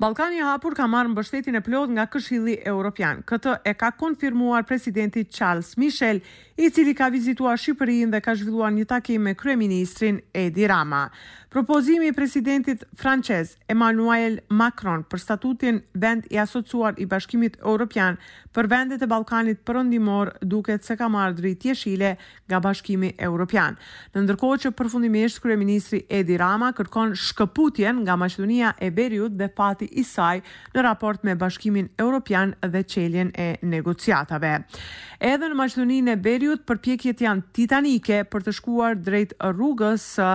Ballkani i Hapur ka marrë mbështetjen e plotë nga Këshilli Evropian. Këtë e ka konfirmuar presidenti Charles Michel, i cili ka vizituar Shqipërinë dhe ka zhvilluar një takim me kryeministrin Edi Rama. Propozimi i presidentit francez Emmanuel Macron për statutin vend i asociuar i Bashkimit Europian për vendet e Ballkanit Perëndimor duket se ka marrë dritë jeshile nga Bashkimi Europian. Në ndërkohë që përfundimisht kryeministri Edi Rama kërkon shkëputjen nga Maqedonia e Veriut dhe fati i saj në raport me Bashkimin Europian dhe çeljen e negociatave. Edhe në Maqedoninë e Veriut përpjekjet janë titanike për të shkuar drejt rrugës së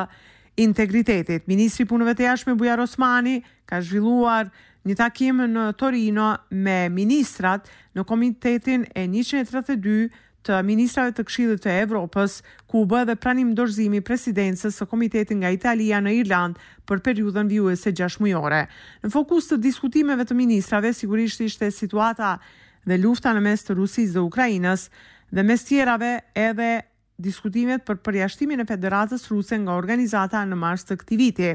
Integritetit, ministri i Punëve të Jashtme Bujar Osmani ka zhvilluar një takim në Torino me ministrat në Komitetin e njëqind e tridhjetë e dy të Ministrave të Këshillit të Evropës, ku u bë edhe pranim dorëzimi i presidencës së Komitetit nga Italia në Irlandë për periudhën vijuese gjashtëmujore. Në fokus të diskutimeve të ministrave sigurisht ishte situata dhe lufta në mes të Rusisë dhe Ukrainës dhe mes tjerave edhe diskutimet për përjashtimin e Federatës Ruse nga organizata në mars të këtij viti.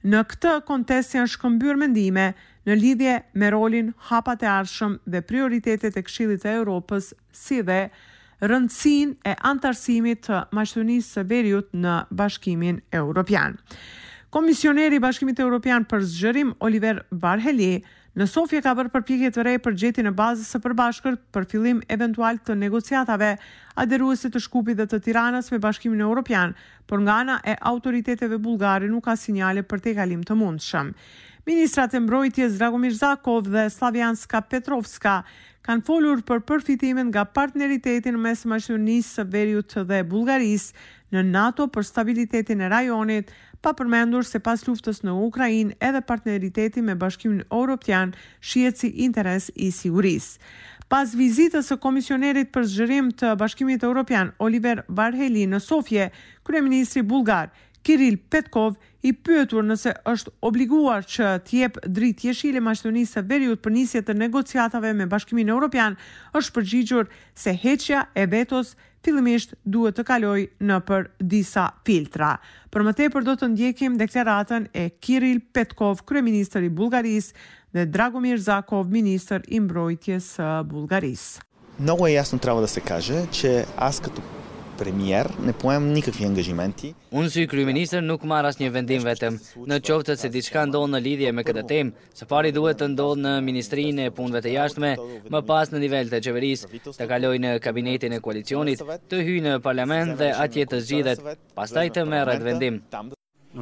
Në këtë kontekst janë shkëmbyer mendime në lidhje me rolin, hapat e ardhshëm dhe prioritetet e Këshillit të Evropës, si dhe rëndësinë e anëtarësimit të Maqedonisë së Veriut në Bashkimin Evropian. Komisioneri i Bashkimit Evropian për Zgjerim, Oliver Varhelyi, Në Sofje ka bërë përpjekje të re për gjetjen e bazës së përbashkët për fillim eventual të negociatave aderuese të Shkupit dhe të Tiranës me Bashkimin Europian, por nga ana e autoriteteve bullgare nuk ka sinjale për tejkalim të mundshëm. Ministrat e Mbrojtjes Dragomir Zakov dhe Slavjanka Petrovska kanë folur për përfitimet nga partneriteti mes Maqedonisë së Veriut dhe Bullgarisë në NATO për stabilitetin e rajonit, Pa përmendur se pas luftës në Ukrainë edhe partneriteti me Bashkimin Europian shihet si interes i sigurisë. Pas vizitës së Komisionerit për Zgjerim të Bashkimit Europian, Oliver Varhelyi në Sofje, kryeministri bullgar, Kiril Petkov, i pyetur nëse është obliguar që të japë dritë jeshile Maqedonisë së Veriut për nisje të negociatave me Bashkimin Europian, është përgjigjur se heqja e vetos fillimisht duhet të kalojë nëpër disa filtra. Për më tepër do të ndjekim deklaratën e Kiril Petkov, kryeministër i Bullgarisë dhe Dragomir Zakov, ministër i Mbrojtjes së Bullgarisë. Mnogo je jasno treba da se kaže qe as kato premijer ne poemam nikakvi angazhimenti. Unë si kryeministër nuk marr asnjë vendim vetëm në qoftë se diçka ndodh në lidhje me këtë temë, Së pari duhet të ndodhë në Ministrinë e Punëve të Jashtme, më pas në nivel të qeverisë, të kalojë në kabinetin e koalicionit, të hyjë në parlament dhe atje të zgjidhet, pastaj të merret vendim. Ky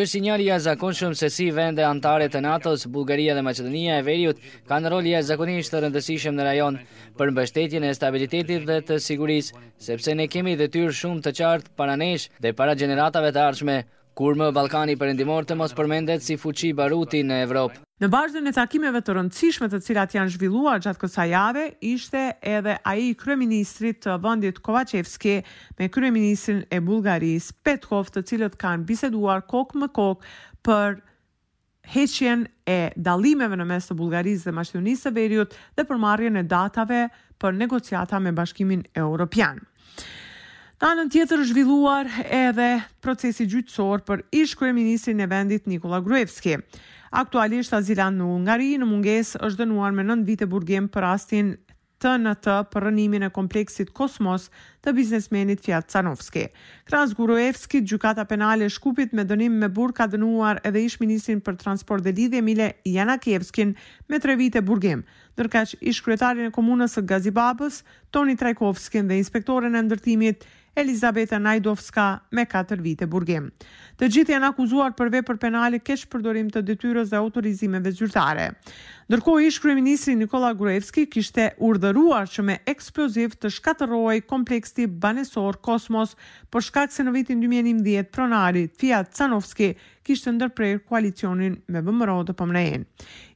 është sinjal i jashtëzakonshëm se si vende anëtare të NATO-s, Bullgaria dhe Maqedonia e Veriut kanë rol jashtëzakonisht të rëndësishëm në rajon për mbështetjen e stabilitetit dhe të sigurisë, sepse ne kemi detyrë shumë të qartë para nesh dhe para gjeneratave të ardhshme, Kurrë më Ballkani Perëndimor të mos përmendet si fuçi baruti në Evropë. Në vazhdën e takimeve të rëndësishme të cilat janë zhvilluar gjatë kësaj jave, ishte edhe ai i kryeministrit të vendit Kovaçevski me kryeministrin e Bullgarisë, Petkov të cilët kanë biseduar kokë më kokë për heqjen e dallimeve në mes të Bullgarisë dhe Maqedonisë së Veriut dhe për marrjen e datave për negociata me Bashkimin Europian. Në anën tjetër është zhvilluar edhe procesi gjyqësor për ish-kryeministrin e vendit Nikolla Gruevski. Aktualisht azilant në Hungari në mungesë është dënuar me 9 vite burgim për rastin TNT për rrënimin e kompleksit Kosmos të biznesmenit Fijat Canovski. Krahas Gruevskit, Gjykata Penale e Shkupit me dënim me burg ka dënuar edhe ish-ministrin për Transport dhe Lidhje Mile Janakievskin me tre vite burgim, ndërkaq ish-kryetarin e Komunës së Gazibabës, Toni Trajkovskin dhe inspektoren e ndërtimit Elizabeta Najdovska, me katër vite burgim. Të gjithë janë akuzuar për vepër penale keqpërdorim të detyrës dhe autorizimeve zyrtare. Ndërkohë, ish-kryeministri Nikolla Gruevski kishte urdhëruar që me eksploziv të shkatërrohej kompleksi banesor Kosmos për shkak se në vitin dy mijë e njëmbëdhjetë pronari Fijat Canovski kishte ndërprerë koalicionin me VMRO-DPMNE-n.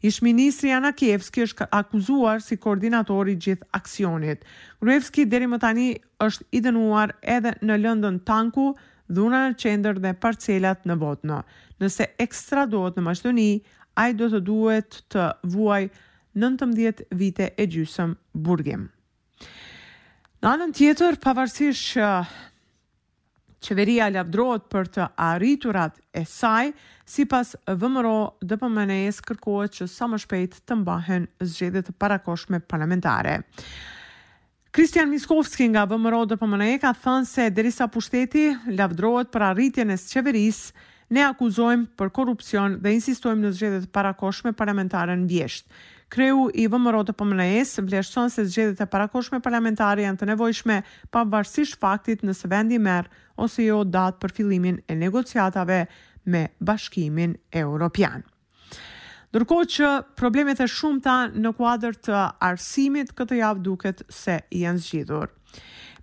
Ish-ministri Janakievski është akuzuar si koordinator i gjithë aksionit. Gruevski deri më tani është i dënuar edhe në lëndën Tanku, dhuna në qendër dhe parcelat në Vodno. Nëse ekstradohet në Maqedoni, ai do të duhet të vuajë nëntëmbëdhjetë vite e gjysëm burgim. Në anën tjetër, pavarësisht që Qeveria lavdërohet për të arriturat e saj, sipas VMRO DPMNE-së kërkohet që sa më shpejt të mbahen zgjedhje të parakohshme parlamentare. Kristian Mickoski nga VMRO DPMNE ka thënë se derisa pushteti lavdërohet për arritjen e qeverisë, Ne akuzojmë për korrupsion dhe insistojmë në zgjedhje të parakohshme parlamentare në vjeshtë. Kreu i VMRO-DPMNE-së vlerëson se zgjedhjet e parakohshme parlamentare janë të nevojshme pavarësisht faktit nëse vendi merr ose jo datë për fillimin e negociatave me Bashkimin Europian. Ndërkohë që problemet e shumta në kuadër të arsimit këtë javë duket se janë zgjidhur.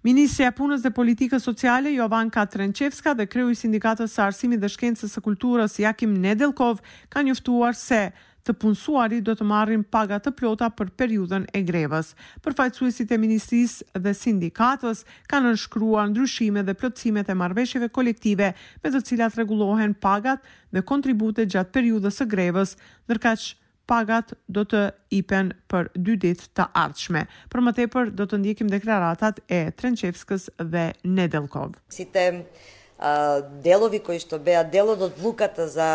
Ministrja e Punës dhe Politikës Sociale, Jovanka Trençevska dhe kreu i Sindikatës së Arsimit dhe Shkencës së Kulturës, Jakim Nedelkov, kanë njoftuar se të punësuarit do të marrin paga të plota për periudhën e grevës. Përfaqësuesit e ministrisë dhe sindikatës kanë nënshkruar ndryshimet dhe plotësimet e marrëveshjeve kolektive me të cilat rregullohen pagat dhe kontributet gjatë periudhës së grevës, ndërkaq pagat do të ipen për dy ditë të ardhshme. Për më tepër do të ndjekim deklaratat e Trençevskës dhe Nedelkov. Site delovi koi shto bea del od odlukata za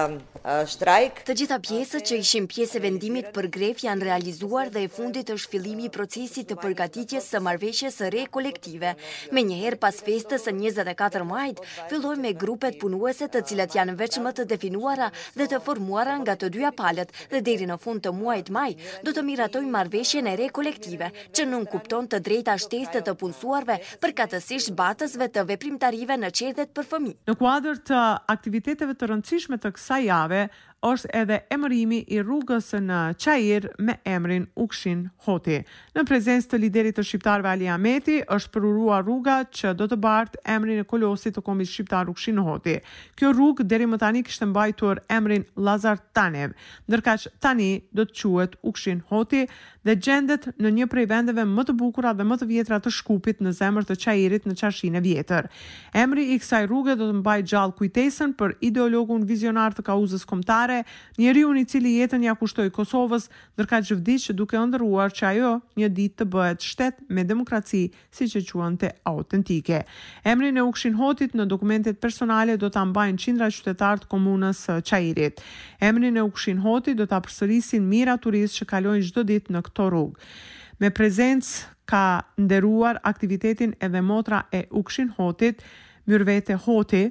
shtrajk. Të gjitha pjesët që ishin pjesë e vendimit për grevë janë realizuar dhe e fundit është fillimi i procesit të përgatitjes së marrëveshjes së re kolektive. Menjëherë pas festës së njëzet e katër majit, Fillojmë me grupet punuese të cilat janë veç më të definuara dhe të formuara nga të dyja palët dhe deri në fund të muajit maj do të miratojmë marrëveshjen e re kolektive që nënkupton të drejta shtesë të të punësuarve përkatësisht bartësve të veprimtarive në çerdhet për fëmijë. Në kuadër të aktiviteteve të rëndësishme të kësaj jave është edhe emërimi i rrugës në Çair me emrin Ukshin Hoti. Në prezencë të liderit të shqiptarëve Ali Ahmeti, është përuruar rruga që do të bartë emrin e kolosit të kombit shqiptar Ukshin Hoti. Kjo rrugë deri më tani kishte mbajtur emrin Lazar Tanev, ndërkaq tani do të quhet Ukshin Hoti dhe gjendet në një prej vendeve më të bukura dhe më të vjetra të Shkupit në zemër të Çairit në Çarshinë e Vjetër. Emri i kësaj rruge do të mbajë gjallë kujtesën për ideologun vizionar të kauzës kombëtare, njeriun i cili jetën ia kushtoi Kosovës, ndërkaq vdiq duke ëndërruar që ajo një ditë të bëhet shtet me demokraci, siç e quante autentike. Emrin e Ukshin Hotit në dokumentet personale do ta mbajnë qindra qytetarë të komunës së Çairit. Emrin e Ukshin Hotit do ta përsërisin mijëra turistë që kalojnë çdo ditë në këto rrugë. Me prezencë ka nderuar aktivitetin edhe motra e Ukshin Hotit, Myrvete Hoti,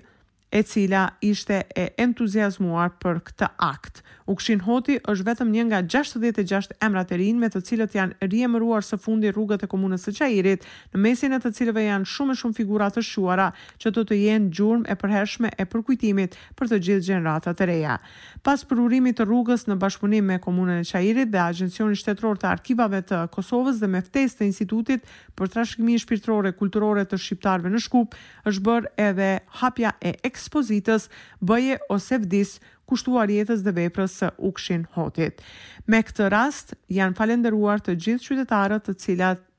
e cila ishte e entuziazmuar për këtë akt. Ukshin Hoti është vetëm një nga gjashtëdhjetë e gjashtë emrat e rinj me të cilët janë riemëruar së fundi rrugët e Komunës së Çairit, në mesin e të cilëve janë shumë e shumë figura të shquara që do të jenë gjurmë e përhershme e përkujtimit për të gjithë gjeneratat e reja. Pas përurimit të rrugës në bashkëpunim me Komunën e Çairit dhe Agjencionin Shtetëror të Arkivave të Kosovës dhe me ftesë të Institutit për Trashëgiminë Shpirtërore Kulturore të Shqiptarëve në Shkup, Është bërë edhe hapja e ekspozitës Bëje ose vdis, kushtuar jetës dhe veprës së Ukshin Hotit. Me këtë rast janë falënderuar të gjithë qytetarët të cilat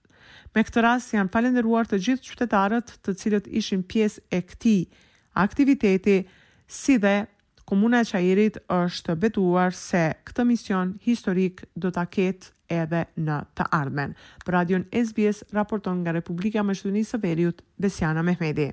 Me këtë rast janë falënderuar të gjithë qytetarët të cilët ishin pjesë e këtij aktiviteti si dhe Komuna e Çairit është betuar se këtë mision historik do ta ketë edhe në të ardhmen. Për Radion SBS raporton nga Republika e Maqedonisë së Veriut, Besiana Mehmedi.